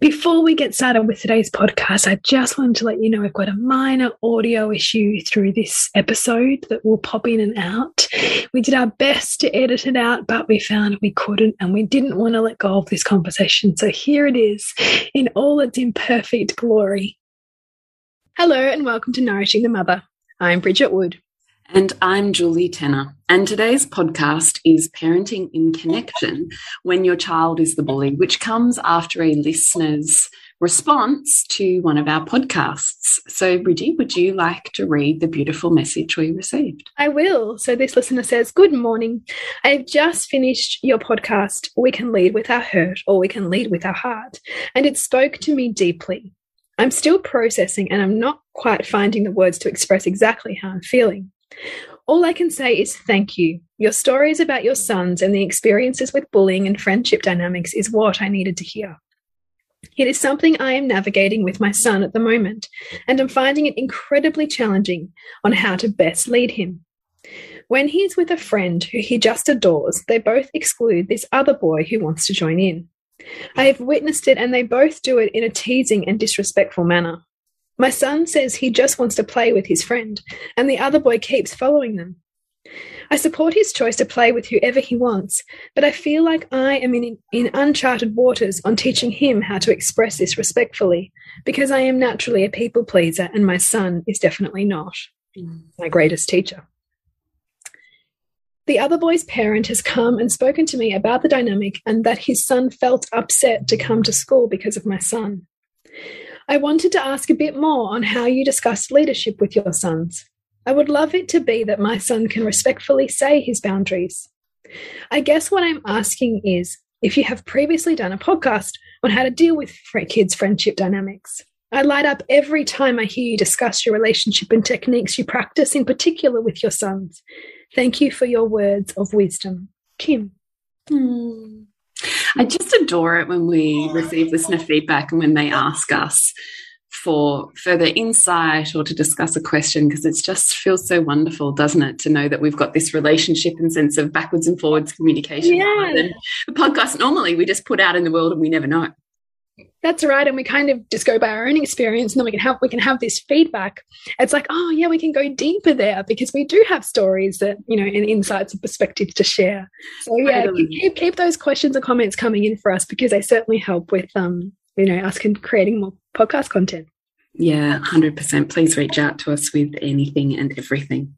Before we get started with today's podcast, I just wanted to let you know I've got a minor audio issue through this episode that will pop in and out. We did our best to edit it out, but we found we couldn't and we didn't want to let go of this conversation. So here it is in all its imperfect glory. Hello and welcome to Nourishing the Mother. I'm Bridget Wood. And I'm Julie Tenner. And today's podcast is Parenting in Connection When Your Child is the Bully, which comes after a listener's response to one of our podcasts. So, Bridgie, would you like to read the beautiful message we received? I will. So, this listener says, Good morning. I've just finished your podcast, We Can Lead with Our Hurt or We Can Lead with Our Heart, and it spoke to me deeply. I'm still processing and I'm not quite finding the words to express exactly how I'm feeling. All I can say is thank you. Your stories about your sons and the experiences with bullying and friendship dynamics is what I needed to hear. It is something I am navigating with my son at the moment, and I'm finding it incredibly challenging on how to best lead him. When he is with a friend who he just adores, they both exclude this other boy who wants to join in. I have witnessed it, and they both do it in a teasing and disrespectful manner. My son says he just wants to play with his friend, and the other boy keeps following them. I support his choice to play with whoever he wants, but I feel like I am in, in uncharted waters on teaching him how to express this respectfully, because I am naturally a people pleaser and my son is definitely not my greatest teacher. The other boy's parent has come and spoken to me about the dynamic and that his son felt upset to come to school because of my son. I wanted to ask a bit more on how you discussed leadership with your sons. I would love it to be that my son can respectfully say his boundaries. I guess what I'm asking is if you have previously done a podcast on how to deal with kids' friendship dynamics. I light up every time I hear you discuss your relationship and techniques you practice, in particular with your sons. Thank you for your words of wisdom. Kim. Hmm. I just adore it when we receive listener feedback and when they ask us for further insight or to discuss a question because it just feels so wonderful, doesn't it, to know that we've got this relationship and sense of backwards and forwards communication. Yeah. The podcast normally we just put out in the world and we never know that's right and we kind of just go by our own experience and then we can have we can have this feedback. It's like oh yeah we can go deeper there because we do have stories that you know and insights and perspectives to share. So yeah keep, keep those questions and comments coming in for us because they certainly help with um you know us creating more podcast content. Yeah 100% please reach out to us with anything and everything.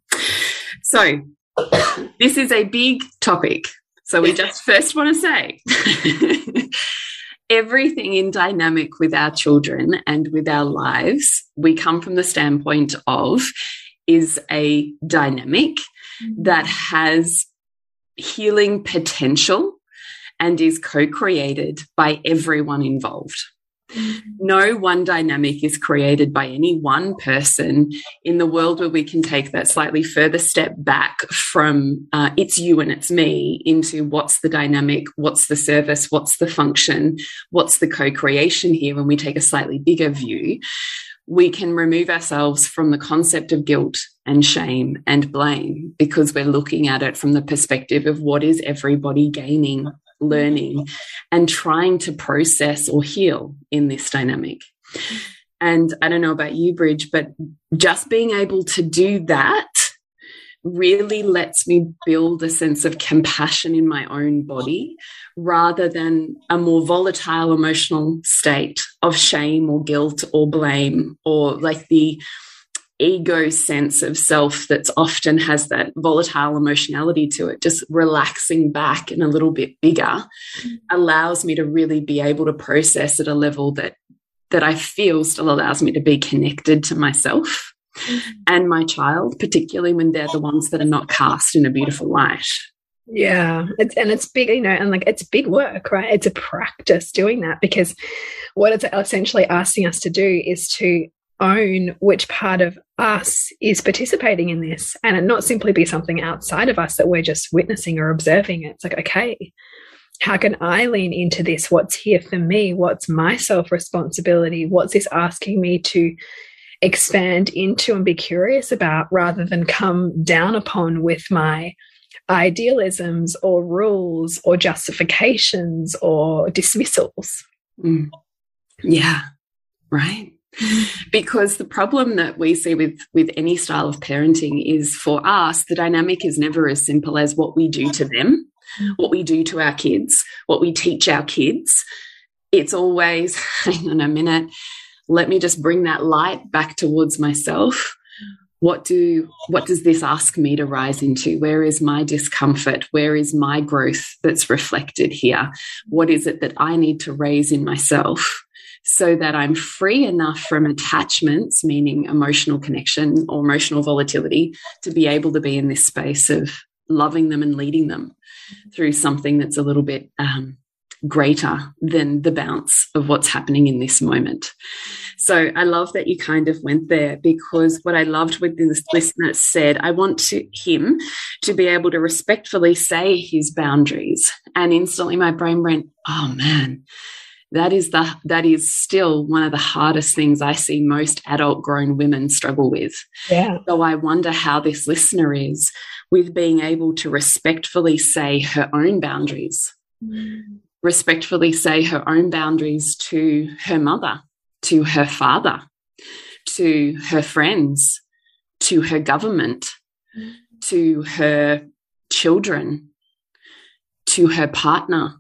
So this is a big topic. So we just first want to say everything in dynamic with our children and with our lives, we come from the standpoint of is a dynamic mm-hmm. that has healing potential and is co created by everyone involved. No one dynamic is created by any one person in the world where we can take that slightly further step back from uh, it's you and it's me into what's the dynamic, what's the service, what's the function, what's the co creation here when we take a slightly bigger view. we can remove ourselves from the concept of guilt and shame and blame because we're looking at it from the perspective of what is everybody gaining, learning, and trying to process or heal in this dynamic. And I don't know about you, Bridge, but just being able to do that really lets me build a sense of compassion in my own body rather than a more volatile emotional state of shame or guilt or blame or like the ego sense of self that's often has that volatile emotionality to it just relaxing back and a little bit bigger mm allows me to really be able to process at a level that that I feel still allows me to be connected to myself and my child, particularly when they're the ones that are not cast in a beautiful light. Yeah, it's and it's big, you know, and like it's big work, right? It's a practice doing that because what it's essentially asking us to do is to own which part of us is participating in this and not simply be something outside of us that we're just witnessing or observing. It's like, okay, how can I lean into this? What's here for me? What's my self responsibility? What's this asking me to expand into and be curious about rather than come down upon with my idealisms or rules or justifications or dismissals. Mm. Yeah, right. because the problem that we see with with any style of parenting is for us the dynamic is never as simple as what we do to them what we do to our kids what we teach our kids. It's always hang on a minute let me just bring that light back towards myself. What do what does this ask me to rise into? Where is my discomfort? Where is my growth that's reflected here? What is it that i need to raise in myself so that i'm free enough from attachments meaning emotional connection or emotional volatility to be able to be in this space of loving them and leading them through something that's a little bit um, greater than the bounce of what's happening in this moment. So I love that you kind of went there because what I loved with this listener said, I want to, him to be able to respectfully say his boundaries. And instantly my brain went, oh man, that is the that is still one of the hardest things I see most adult grown women struggle with. Yeah. So I wonder how this listener is with being able to respectfully say her own boundaries. Mm respectfully say her own boundaries to her mother, to her father, to her friends, to her government, to her children, to her partner,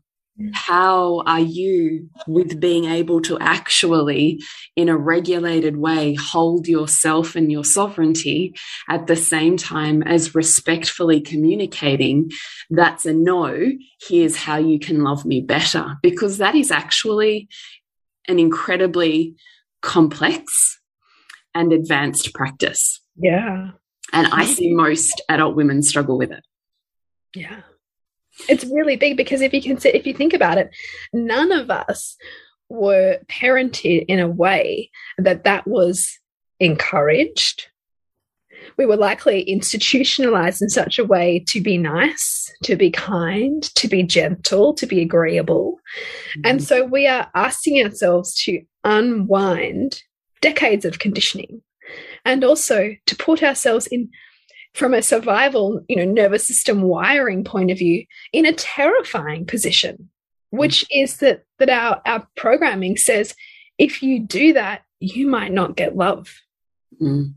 how are you with being able to actually, in a regulated way, hold yourself and your sovereignty at the same time as respectfully communicating that's a no, here's how you can love me better? Because that is actually an incredibly complex and advanced practice. Yeah. And I see most adult women struggle with it. Yeah it's really big because if you can if you think about it none of us were parented in a way that that was encouraged we were likely institutionalized in such a way to be nice to be kind to be gentle to be agreeable mm -hmm. and so we are asking ourselves to unwind decades of conditioning and also to put ourselves in from a survival, you know, nervous system wiring point of view in a terrifying position, which mm. is that that our, our programming says if you do that, you might not get love. Mm.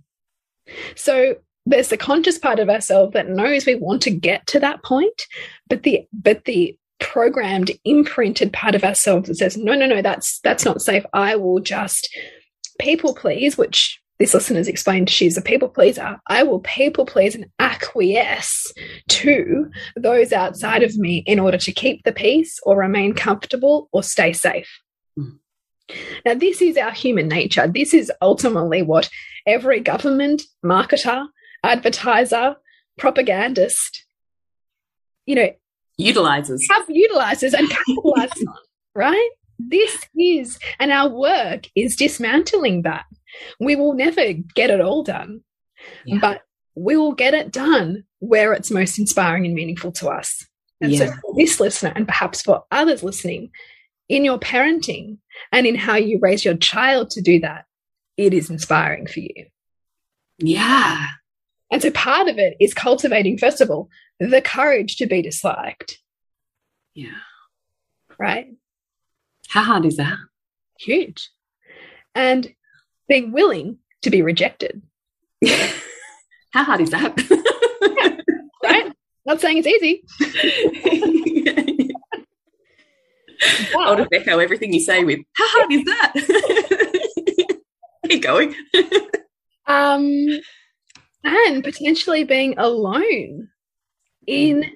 So there's the conscious part of ourselves that knows we want to get to that point, but the but the programmed, imprinted part of ourselves that says, no, no, no, that's that's not safe. I will just people please, which this listener's explained she's a people pleaser, I will people please and acquiesce to those outside of me in order to keep the peace or remain comfortable or stay safe. Mm. Now, this is our human nature. This is ultimately what every government, marketer, advertiser, propagandist, you know, utilizes, have, utilizes and capitalizes on, right? This is, and our work is dismantling that. We will never get it all done, yeah. but we will get it done where it's most inspiring and meaningful to us. And yeah. so, for this listener, and perhaps for others listening, in your parenting and in how you raise your child to do that, it is inspiring for you. Yeah. And so part of it is cultivating, first of all, the courage to be disliked. Yeah. Right? How hard is that? Huge. And being willing to be rejected. How hard is that? yeah, right? Not saying it's easy. I'll just echo everything you say with, how hard is that? Keep going. um, and potentially being alone in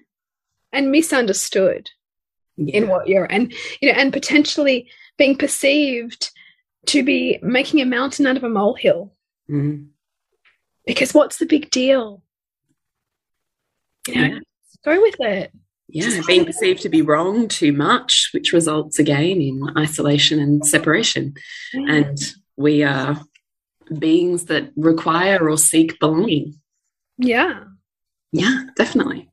and misunderstood yeah. in what you're and you know and potentially being perceived to be making a mountain out of a molehill. Mm. because what's the big deal? You know, yeah. go with it. Yeah Just being perceived to be wrong too much which results again in isolation and separation. Yeah. and we are beings that require or seek belonging. Yeah. Yeah definitely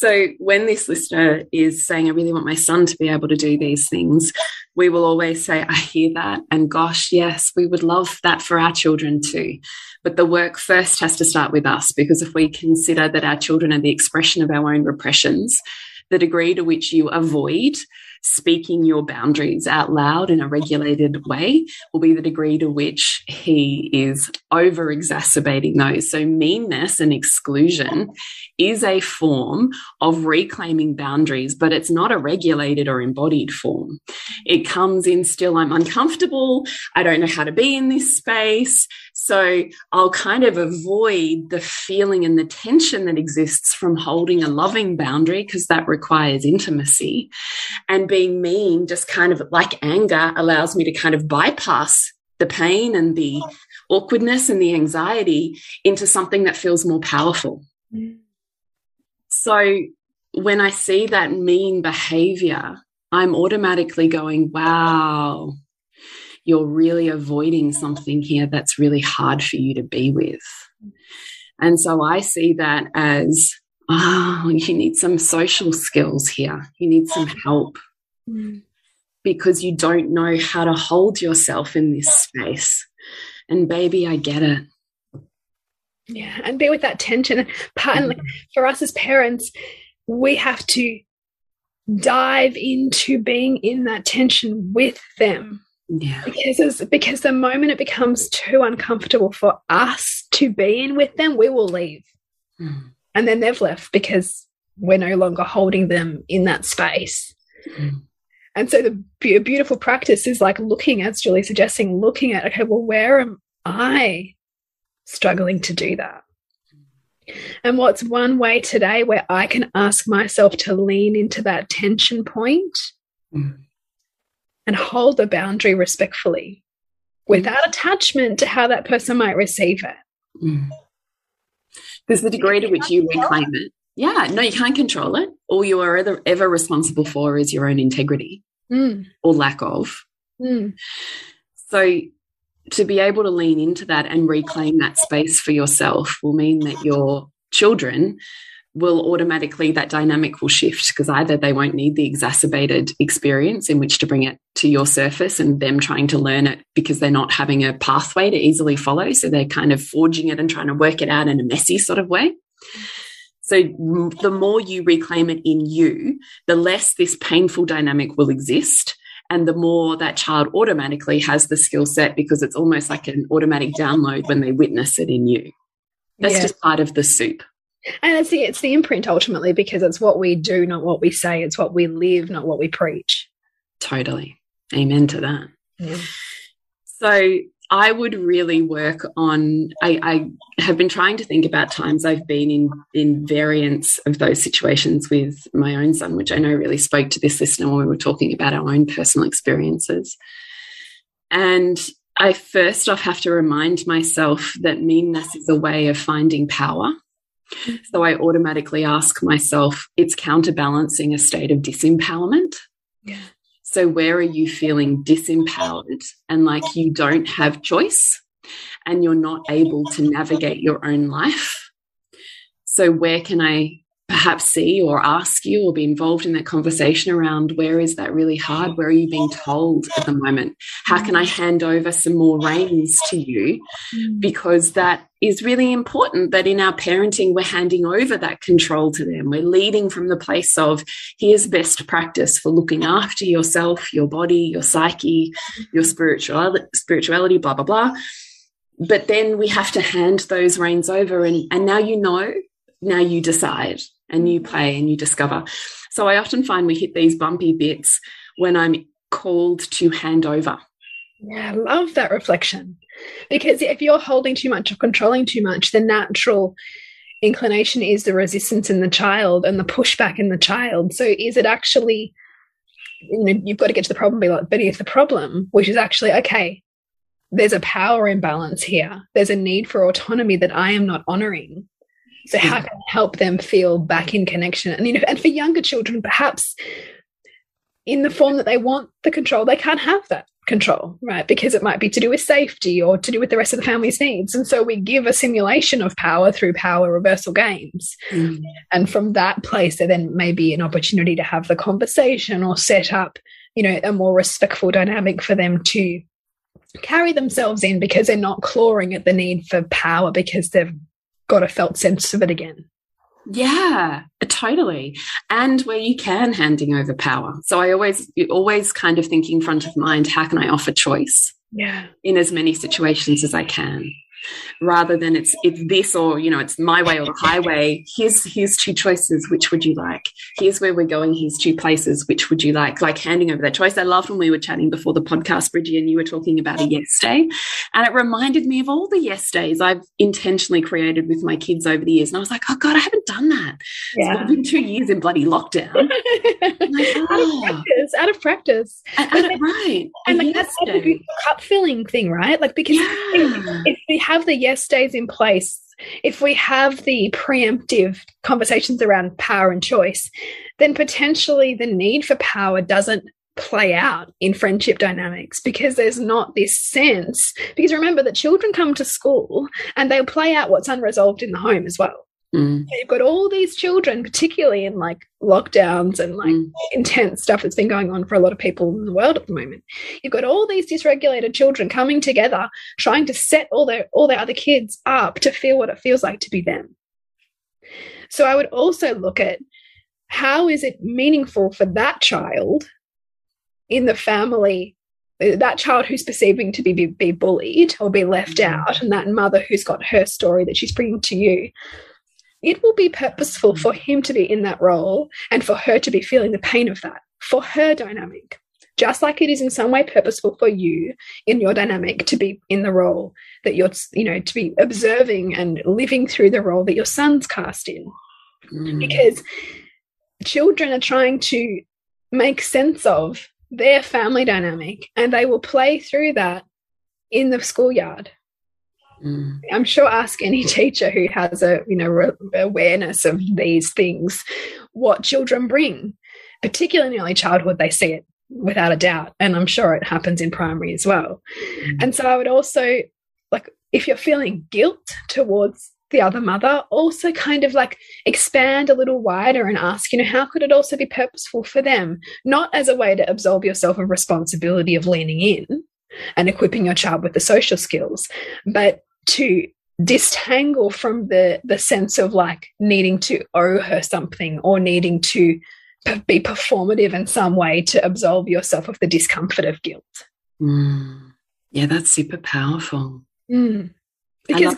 so when this listener is saying, I really want my son to be able to do these things, we will always say, I hear that. And gosh, yes, we would love that for our children too. But the work first has to start with us because if we consider that our children are the expression of our own repressions, the degree to which you avoid speaking your boundaries out loud in a regulated way will be the degree to which he is over exacerbating those. So, meanness and exclusion is a form of reclaiming boundaries, but it's not a regulated or embodied form. It comes in still, I'm uncomfortable. I don't know how to be in this space. So I'll kind of avoid the feeling and the tension that exists from holding a loving boundary because that requires intimacy. And being mean, just kind of like anger, allows me to kind of bypass the pain and the awkwardness and the anxiety into something that feels more powerful. So when I see that mean behavior, I'm automatically going, wow, you're really avoiding something here that's really hard for you to be with. And so I see that as, oh, you need some social skills here. You need some help because you don't know how to hold yourself in this space. And baby, I get it. Yeah, and be with that tension. Part mm -hmm. for us as parents, we have to dive into being in that tension with them yeah. Because because the moment it becomes too uncomfortable for us to be in with them, we will leave. Mm. And then they've left because we're no longer holding them in that space. Mm. And so the be beautiful practice is like looking, as Julie suggesting, looking at, okay, well, where am I struggling to do that? And what's one way today where I can ask myself to lean into that tension point mm and hold the boundary respectfully without attachment to how that person might receive it. Mm. There's the degree to which you reclaim it. Yeah, no, you can't control it. All you are ever, ever responsible for is your own integrity mm. or lack of. Mm. So, to be able to lean into that and reclaim that space for yourself will mean that your children will automatically that dynamic will shift because either they won't need the exacerbated experience in which to bring it to your surface and them trying to learn it because they're not having a pathway to easily follow so they're kind of forging it and trying to work it out in a messy sort of way so the more you reclaim it in you the less this painful dynamic will exist and the more that child automatically has the skill set because it's almost like an automatic download when they witness it in you that's yeah. just part of the soup and it's the it's the imprint ultimately because it's what we do, not what we say. It's what we live, not what we preach. Totally. Amen to that. Yeah. So I would really work on I, I, have been trying to think about times I've been in in variants of those situations with my own son, which I know really spoke to this listener when we were talking about our own personal experiences. And I first off have to remind myself that meanness is a way of finding power so I automatically ask myself, it's counterbalancing a state of disempowerment. Yeah. So where are you feeling disempowered and like you don't have choice and you're not able to navigate your own life? So where can I perhaps see or ask you or be involved in that conversation around where is that really hard? Where are you being told at the moment? How can I hand over some more reins to you? Mm. Because that is really important that in our parenting, we're handing over that control to them. We're leading from the place of here's best practice for looking after yourself, your body, your psyche, your spirituality, spirituality blah, blah, blah. But then we have to hand those reins over. And, and now you know, now you decide and you play and you discover. So I often find we hit these bumpy bits when I'm called to hand over. Yeah, I love that reflection. Because if you're holding too much or controlling too much, the natural inclination is the resistance in the child and the pushback in the child. So is it actually, you know, you've got to get to the problem, be like, but if the problem, which is actually, okay, there's a power imbalance here. There's a need for autonomy that I am not honoring. So how can I help them feel back in connection? And you know, and for younger children, perhaps in the form that they want the control, they can't have that control, right? Because it might be to do with safety or to do with the rest of the family's needs. And so we give a simulation of power through power reversal games. Mm. And from that place, there then may be an opportunity to have the conversation or set up, you know, a more respectful dynamic for them to carry themselves in because they're not clawing at the need for power because they've got a felt sense of it again. Yeah, totally. And where you can handing over power. So I always, always kind of thinking front of mind, how can I offer choice? Yeah. In as many situations as I can rather than it's it's this or you know it's my way or the highway. Here's here's two choices. Which would you like? Here's where we're going. Here's two places. Which would you like? Like handing over that choice. I loved when we were chatting before the podcast bridgie and you were talking about a yes day and it reminded me of all the yes days i've intentionally created with my kids over the years. And i was like oh god i haven't done that. Yeah. it's been two years in bloody lockdown. Like, oh. out of ah. practice out of practice. And, and, right. And like that's a cup filling thing right? Like because yeah. if we have the yes days in place, if we have the preemptive conversations around power and choice, then potentially the need for power doesn't play out in friendship dynamics because there's not this sense. Because remember that children come to school and they'll play out what's unresolved in the home as well. Mm. You've got all these children, particularly in like lockdowns and like mm. intense stuff that's been going on for a lot of people in the world at the moment. You've got all these dysregulated children coming together, trying to set all their all their other kids up to feel what it feels like to be them. So I would also look at how is it meaningful for that child in the family that child who's perceiving to be, be, be bullied or be left mm. out and that mother who's got her story that she's bringing to you it will be purposeful for him to be in that role and for her to be feeling the pain of that for her dynamic. Just like it is in some way purposeful for you in your dynamic to be in the role that you're you know to be observing and living through the role that your son's cast in. Mm. because children are trying to make sense of their family dynamic and they will play through that in the schoolyard Mm. I'm sure ask any teacher who has a you know awareness of these things what children bring, particularly in early childhood. They see it without a doubt, and I'm sure it happens in primary as well. Mm. And so I would also like if you're feeling guilt towards the other mother, also kind of like expand a little wider and ask, you know, how could it also be purposeful for them? Not as a way to absolve yourself of responsibility of leaning in and equipping your child with the social skills, but to distangle from the the sense of like needing to owe her something or needing to be performative in some way to absolve yourself of the discomfort of guilt. Mm. Yeah, that's super powerful. Mm. Because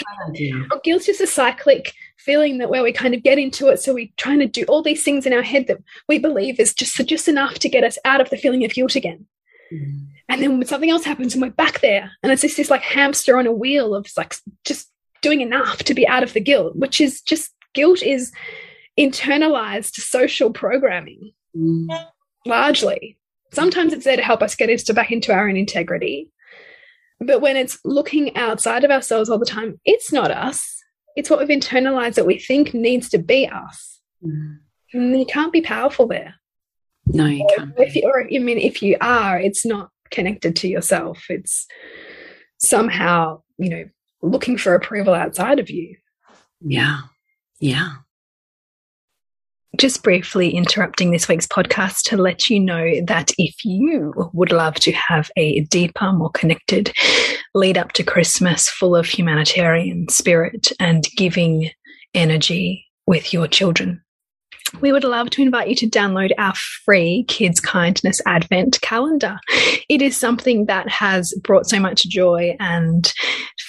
guilt is a cyclic feeling that where we kind of get into it, so we're trying to do all these things in our head that we believe is just just enough to get us out of the feeling of guilt again. Mm. And then something else happens and we're back there. And it's just this like hamster on a wheel of like just doing enough to be out of the guilt, which is just guilt is internalized social programming mm. largely. Sometimes it's there to help us get us to back into our own integrity. But when it's looking outside of ourselves all the time, it's not us. It's what we've internalized that we think needs to be us. Mm. And you can't be powerful there. No, you can't. If you, or I mean, if you are, it's not connected to yourself. It's somehow, you know, looking for approval outside of you. Yeah. Yeah. just briefly interrupting this week's podcast to let you know that if you would love to have a deeper, more connected lead up to Christmas full of humanitarian spirit and giving energy with your children, we would love to invite you to download our free Kids Kindness Advent calendar. It is something that has brought so much joy and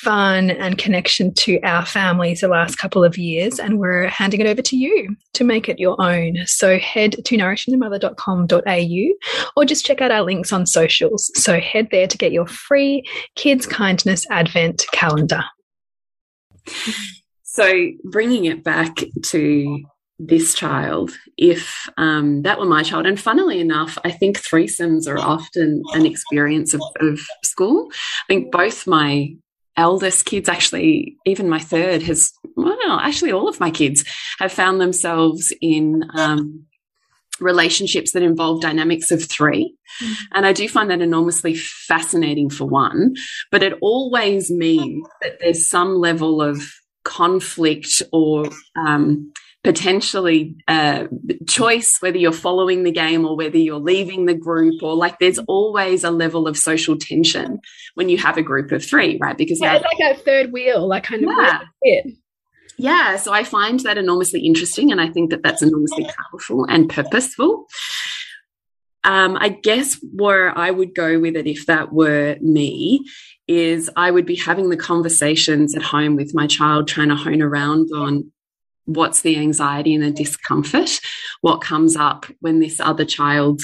fun and connection to our families the last couple of years, and we're handing it over to you to make it your own. So head to nourishingthemother.com.au or just check out our links on socials. So head there to get your free Kids Kindness Advent calendar. So, bringing it back to this child if um, that were my child. And funnily enough, I think threesomes are often an experience of, of school. I think both my eldest kids, actually, even my third, has, well, actually, all of my kids have found themselves in. Um, relationships that involve dynamics of three. Mm -hmm. And I do find that enormously fascinating for one, but it always means that there's some level of conflict or um, potentially a choice whether you're following the game or whether you're leaving the group or like there's always a level of social tension when you have a group of three right? Because yeah, it's like a third wheel like kind of yeah. yeah so i find that enormously interesting and i think that that's enormously powerful and purposeful. Um, I guess where I would go with it if that were me is I would be having the conversations at home with my child, trying to hone around on what's the anxiety and the discomfort, what comes up when this other child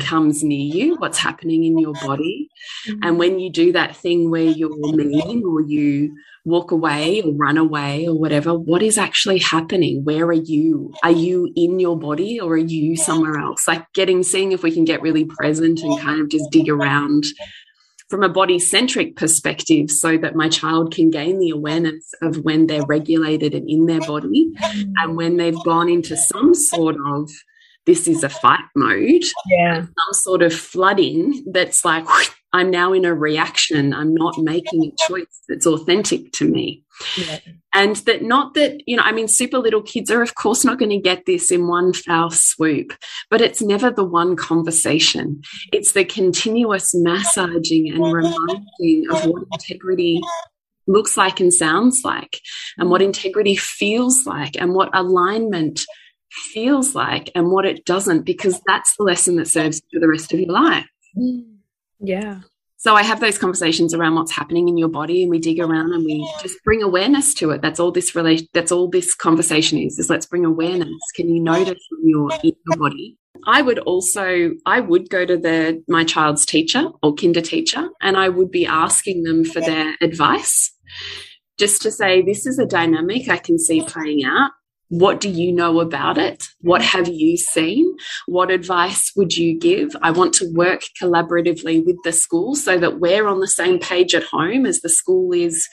comes near you, what's happening in your body. Mm -hmm. And when you do that thing where you're mean or you walk away or run away or whatever, what is actually happening? Where are you? Are you in your body or are you somewhere else? Like getting, seeing if we can get really present and kind of just dig around from a body centric perspective so that my child can gain the awareness of when they're regulated and in their body and when they've gone into some sort of this is a fight mode yeah. some sort of flooding that's like i'm now in a reaction i'm not making a choice that's authentic to me yeah. and that not that you know i mean super little kids are of course not going to get this in one foul swoop but it's never the one conversation it's the continuous massaging and reminding of what integrity looks like and sounds like and what integrity feels like and what alignment feels like and what it doesn't, because that's the lesson that serves for the rest of your life. Mm. Yeah. So I have those conversations around what's happening in your body and we dig around and we just bring awareness to it. That's all this relation that's all this conversation is, is let's bring awareness. Can you notice when you're in your body? I would also I would go to the my child's teacher or kinder teacher and I would be asking them for their advice just to say this is a dynamic I can see playing out what do you know about it? What mm. have you seen? What advice would you give? I want to work collaboratively with the school so that we're on the same page at home as the school is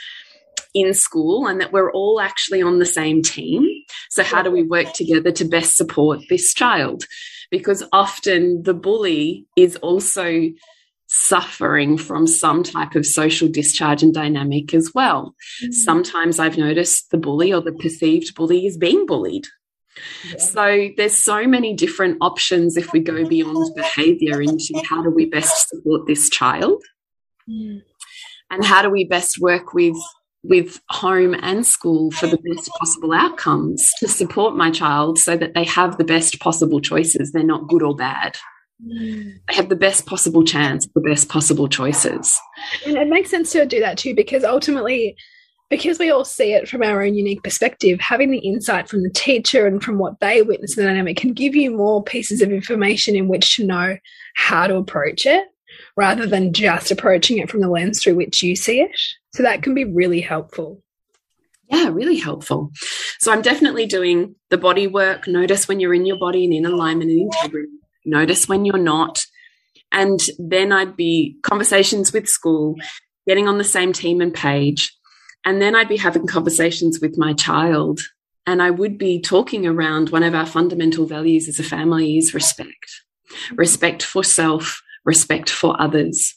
in school and that we're all actually on the same team. So, how do we work together to best support this child? Because often the bully is also suffering from some type of social discharge and dynamic as well. Mm -hmm. Sometimes I've noticed the bully or the perceived bully is being bullied. Yeah. So there's so many different options if we go beyond behavior into how do we best support this child mm. and how do we best work with with home and school for the best possible outcomes to support my child so that they have the best possible choices they're not good or bad they have the best possible chance, the best possible choices. And it makes sense to do that too, because ultimately, because we all see it from our own unique perspective, having the insight from the teacher and from what they witness in the dynamic can give you more pieces of information in which to know how to approach it rather than just approaching it from the lens through which you see it. So that can be really helpful. Yeah, really helpful. So I'm definitely doing the body work. Notice when you're in your body and in alignment and integrity notice when you're not. And then I'd be conversations with school, getting on the same team and page. And then I'd be having conversations with my child. And I would be talking around one of our fundamental values as a family is respect respect for self, respect for others.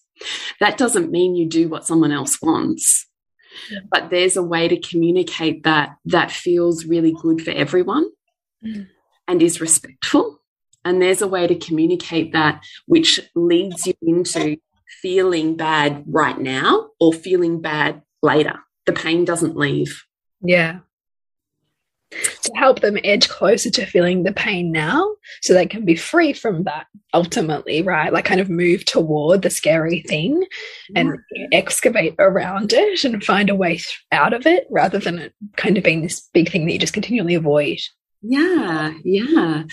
That doesn't mean you do what someone else wants, but there's a way to communicate that that feels really good for everyone. Mm and is respectful. And there's a way to communicate that which leads you into feeling bad right now or feeling bad later. The pain doesn't leave. Yeah to help them edge closer to feeling the pain now so they can be free from that ultimately, right? Like kind of move toward the scary thing and excavate around it and find a way out of it rather than it kind of being this big thing that you just continually avoid. Yeah, yeah.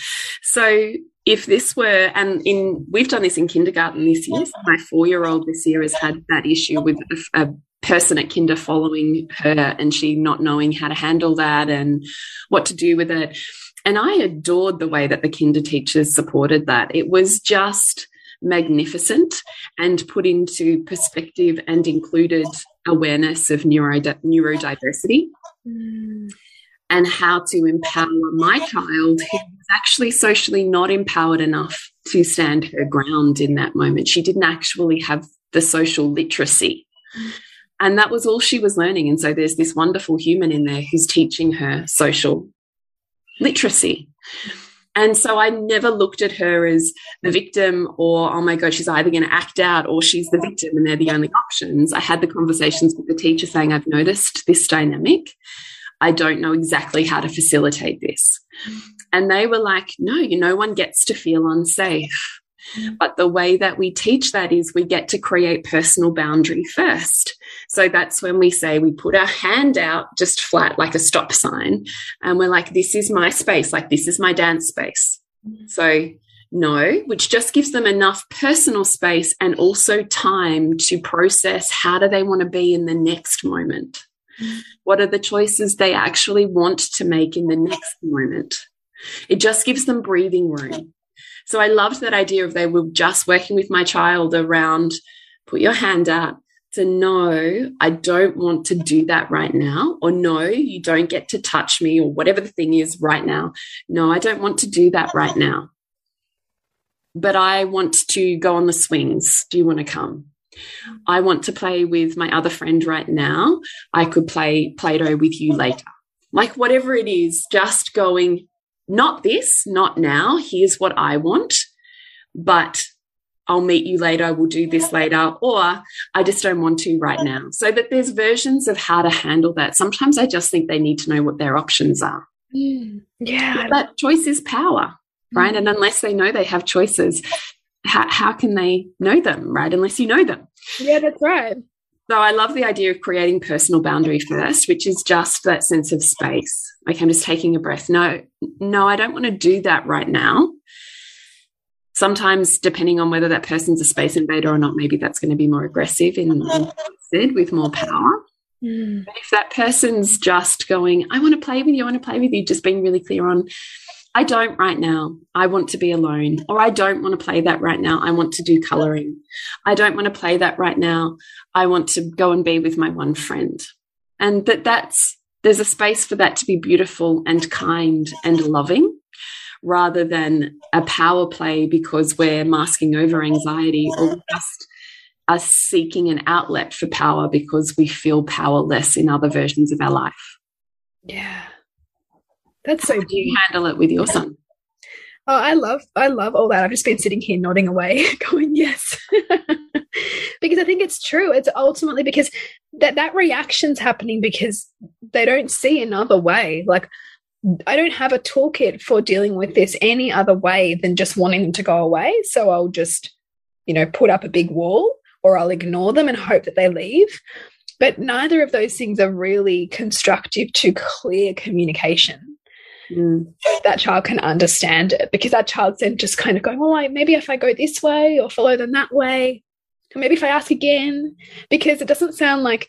So if this were and in we've done this in kindergarten this year so my four-year-old this year has had that issue with a, a person at kinder following her and she not knowing how to handle that and what to do with it. And I adored the way that the kinder teachers supported that. It was just magnificent and put into perspective and included awareness of neuro neurodiversity mm. And how to empower my child who was actually socially not empowered enough to stand her ground in that moment. She didn't actually have the social literacy. And that was all she was learning. And so there's this wonderful human in there who's teaching her social literacy. And so I never looked at her as the victim or, oh my God, she's either going to act out or she's the victim and they're the only options. I had the conversations with the teacher saying, I've noticed this dynamic. I don't know exactly how to facilitate this. And they were like, no, you, no one gets to feel unsafe. But the way that we teach that is we get to create personal boundary first. So that's when we say we put our hand out just flat like a stop sign and we're like, this is my space, like this is my dance space. So no, which just gives them enough personal space and also time to process how do they want to be in the next moment? What are the choices they actually want to make in the next moment? It just gives them breathing room. So I loved that idea of they were just working with my child around put your hand out to know I don't want to do that right now, or no, you don't get to touch me, or whatever the thing is right now. No, I don't want to do that right now. But I want to go on the swings. Do you want to come? I want to play with my other friend right now. I could play Play Doh with you later. Like, whatever it is, just going, not this, not now. Here's what I want, but I'll meet you later. We'll do this later. Or I just don't want to right now. So that there's versions of how to handle that. Sometimes I just think they need to know what their options are. Mm, yeah. But choice is power, right? Mm. And unless they know they have choices, how, how can they know them, right? Unless you know them. Yeah, that's right. So I love the idea of creating personal boundary first, which is just that sense of space. Okay, I'm just taking a breath. No, no, I don't want to do that right now. Sometimes, depending on whether that person's a space invader or not, maybe that's going to be more aggressive in, in said with more power. Mm. But if that person's just going, I want to play with you, I want to play with you, just being really clear on, I don't right now. I want to be alone. Or I don't want to play that right now. I want to do coloring. I don't want to play that right now. I want to go and be with my one friend. And that that's, there's a space for that to be beautiful and kind and loving rather than a power play because we're masking over anxiety or just us seeking an outlet for power because we feel powerless in other versions of our life. Yeah. That's so How do you handle it with your son? Oh, I love I love all that. I've just been sitting here nodding away, going, yes. because I think it's true. It's ultimately because that that reaction's happening because they don't see another way. Like I don't have a toolkit for dealing with this any other way than just wanting them to go away. So I'll just, you know, put up a big wall or I'll ignore them and hope that they leave. But neither of those things are really constructive to clear communication mm. that child can understand it because that child's then just kind of going, well, like, maybe if I go this way or follow them that way, or maybe if I ask again, because it doesn't sound like,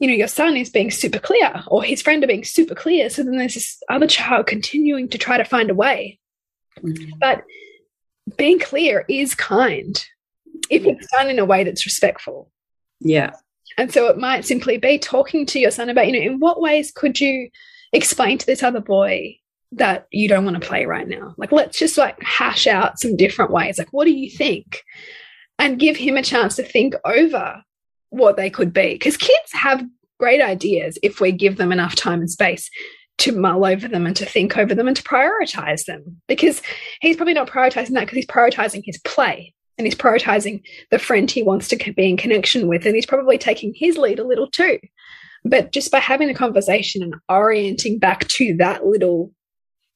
you know, your son is being super clear or his friend are being super clear. So then there's this other child continuing to try to find a way. Mm. But being clear is kind if it's done in a way that's respectful. Yeah. And so it might simply be talking to your son about, you know, in what ways could you explain to this other boy that you don't want to play right now. Like, let's just like hash out some different ways. Like, what do you think? And give him a chance to think over what they could be. Because kids have great ideas if we give them enough time and space. to mull over them and to think over them and to prioritize them because he's probably not prioritizing that because he's prioritizing his play and he's prioritizing the friend he wants to be in connection with and he's probably taking his lead a little too but just by having a conversation and orienting back to that little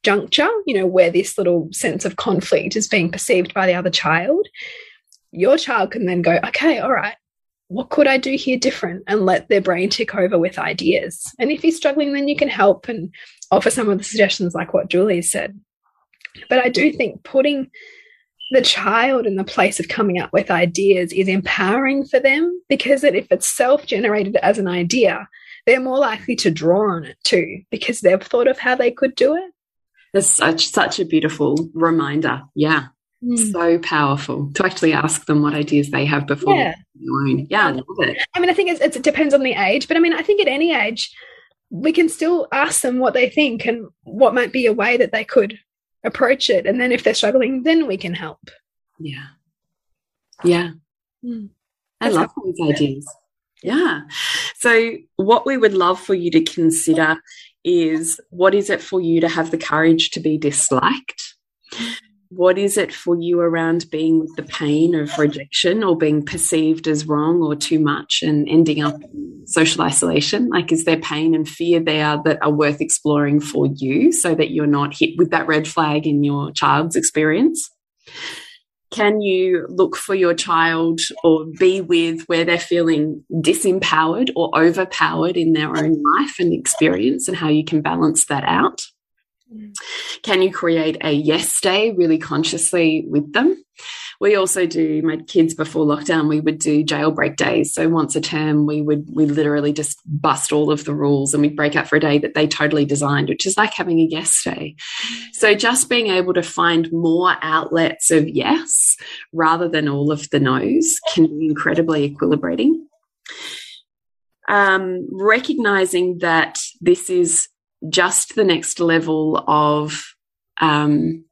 juncture you know where this little sense of conflict is being perceived by the other child your child can then go okay all right what could I do here different and let their brain tick over with ideas. And if he's struggling, then you can help and offer some of the suggestions like what Julie said. But I do think putting the child in the place of coming up with ideas is empowering for them because if it's self-generated as an idea, they're more likely to draw on it too because they've thought of how they could do it. That's such such a beautiful reminder. Yeah. Mm. So powerful to actually ask them what ideas they have before yeah. Yeah, I love it. I mean, I think it depends on the age, but I mean, I think at any age, we can still ask them what they think and what might be a way that they could approach it. And then if they're struggling, then we can help. Yeah. Yeah. Mm. I love those ideas. Yeah. So, what we would love for you to consider is what is it for you to have the courage to be disliked? What is it for you around being with the pain of rejection or being perceived as wrong or too much and ending up in social isolation? Like, is there pain and fear there that are worth exploring for you so that you're not hit with that red flag in your child's experience? Can you look for your child or be with where they're feeling disempowered or overpowered in their own life and experience and how you can balance that out? Can you create a yes day really consciously with them? We also do my kids before lockdown, we would do jailbreak days. So once a term, we would we literally just bust all of the rules and we'd break out for a day that they totally designed, which is like having a yes day. So just being able to find more outlets of yes rather than all of the no's can be incredibly equilibrating. Um, recognizing that this is just the next level of um,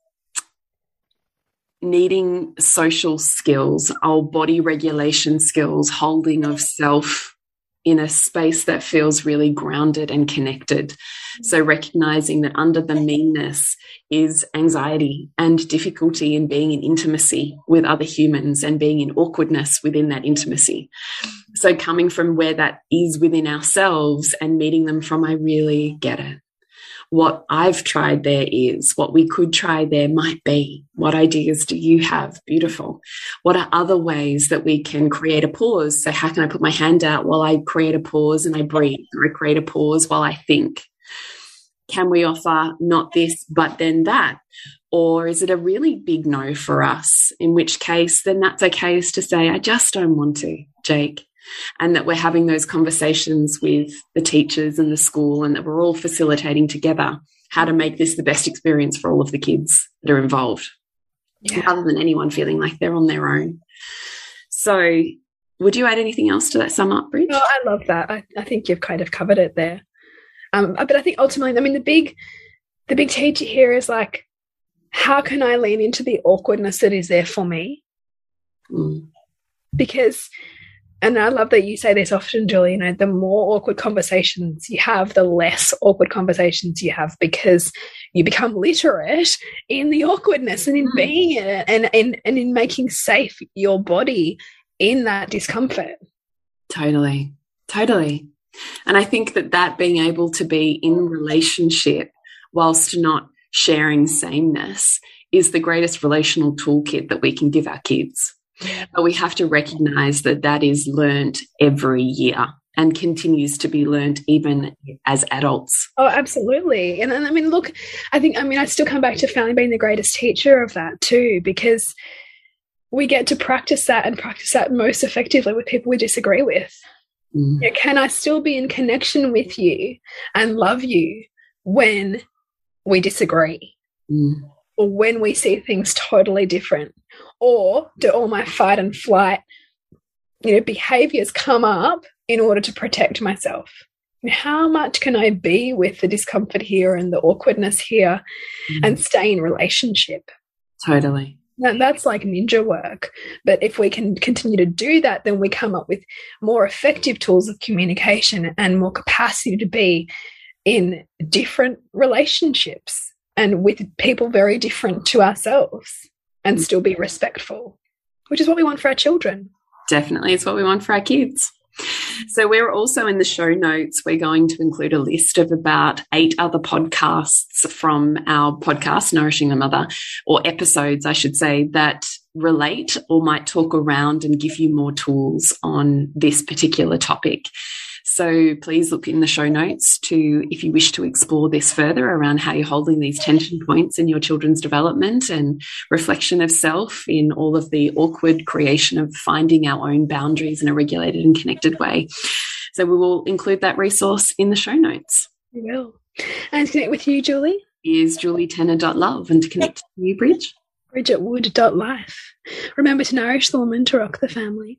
needing social skills, our body regulation skills, holding of self in a space that feels really grounded and connected. So, recognizing that under the meanness is anxiety and difficulty in being in intimacy with other humans and being in awkwardness within that intimacy. So, coming from where that is within ourselves and meeting them from, I really get it what I've tried there is, what we could try there might be. What ideas do you have? Beautiful. What are other ways that we can create a pause? So, how can I put my hand out while I create a pause and I breathe, or I create a pause while I think? Can we offer not this, but then that? Or is it a really big no for us? In which case, then that's okay to say, I just don't want to, Jake and that we're having those conversations with the teachers and the school and that we're all facilitating together how to make this the best experience for all of the kids that are involved. Yeah. rather than anyone feeling like they're on their own. So would you add anything else to that sum up bridge? I love that. I, I, think you've kind of covered it there. Um, but i think ultimately i mean the big the big teacher here is like how can i lean into the awkwardness that is there for me? Mm. because and I love that you say this often, Julie. You know, the more awkward conversations you have, the less awkward conversations you have because you become literate in the awkwardness and in mm. being in it and, and, and in making safe your body in that discomfort. Totally. Totally. And I think that that being able to be in relationship whilst not sharing sameness is the greatest relational toolkit that we can give our kids. But we have to recognize that that is learned every year and continues to be learned even as adults. Oh, absolutely. And, and I mean, look, I think, I mean, I still come back to family being the greatest teacher of that too, because we get to practice that and practice that most effectively with people we disagree with. Mm. You know, can I still be in connection with you and love you when we disagree? Mm. Or when we see things totally different or do all my fight and flight you know behaviors come up in order to protect myself? How much can i be with the discomfort here and the awkwardness here mm. and stay in relationship? Totally. And that's like ninja work. But if we can continue to do that then we come up with more effective tools of communication and more capacity to be in different relationships and with people very different to ourselves and still be respectful, which is what we want for our children. Definitely, it's what we want for our kids. So, we're also in the show notes, we're going to include a list of about eight other podcasts from our podcast, Nourishing the Mother, or episodes, I should say, that relate or might talk around and give you more tools on this particular topic. So please look in the show notes to, if you wish to explore this further around how you're holding these tension points in your children's development and reflection of self in all of the awkward creation of finding our own boundaries in a regulated and connected way. So we will include that resource in the show notes. We will. And to connect with you, Julie? Is julietenner.love and to connect to you, Bridge? bridgetwood.life. Remember to nourish the woman to rock the family.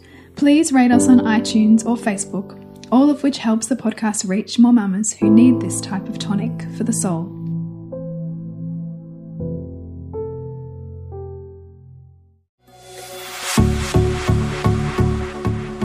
please rate us on iTunes or Facebook, all of which helps the podcast reach more mamas who need this type of tonic for the soul.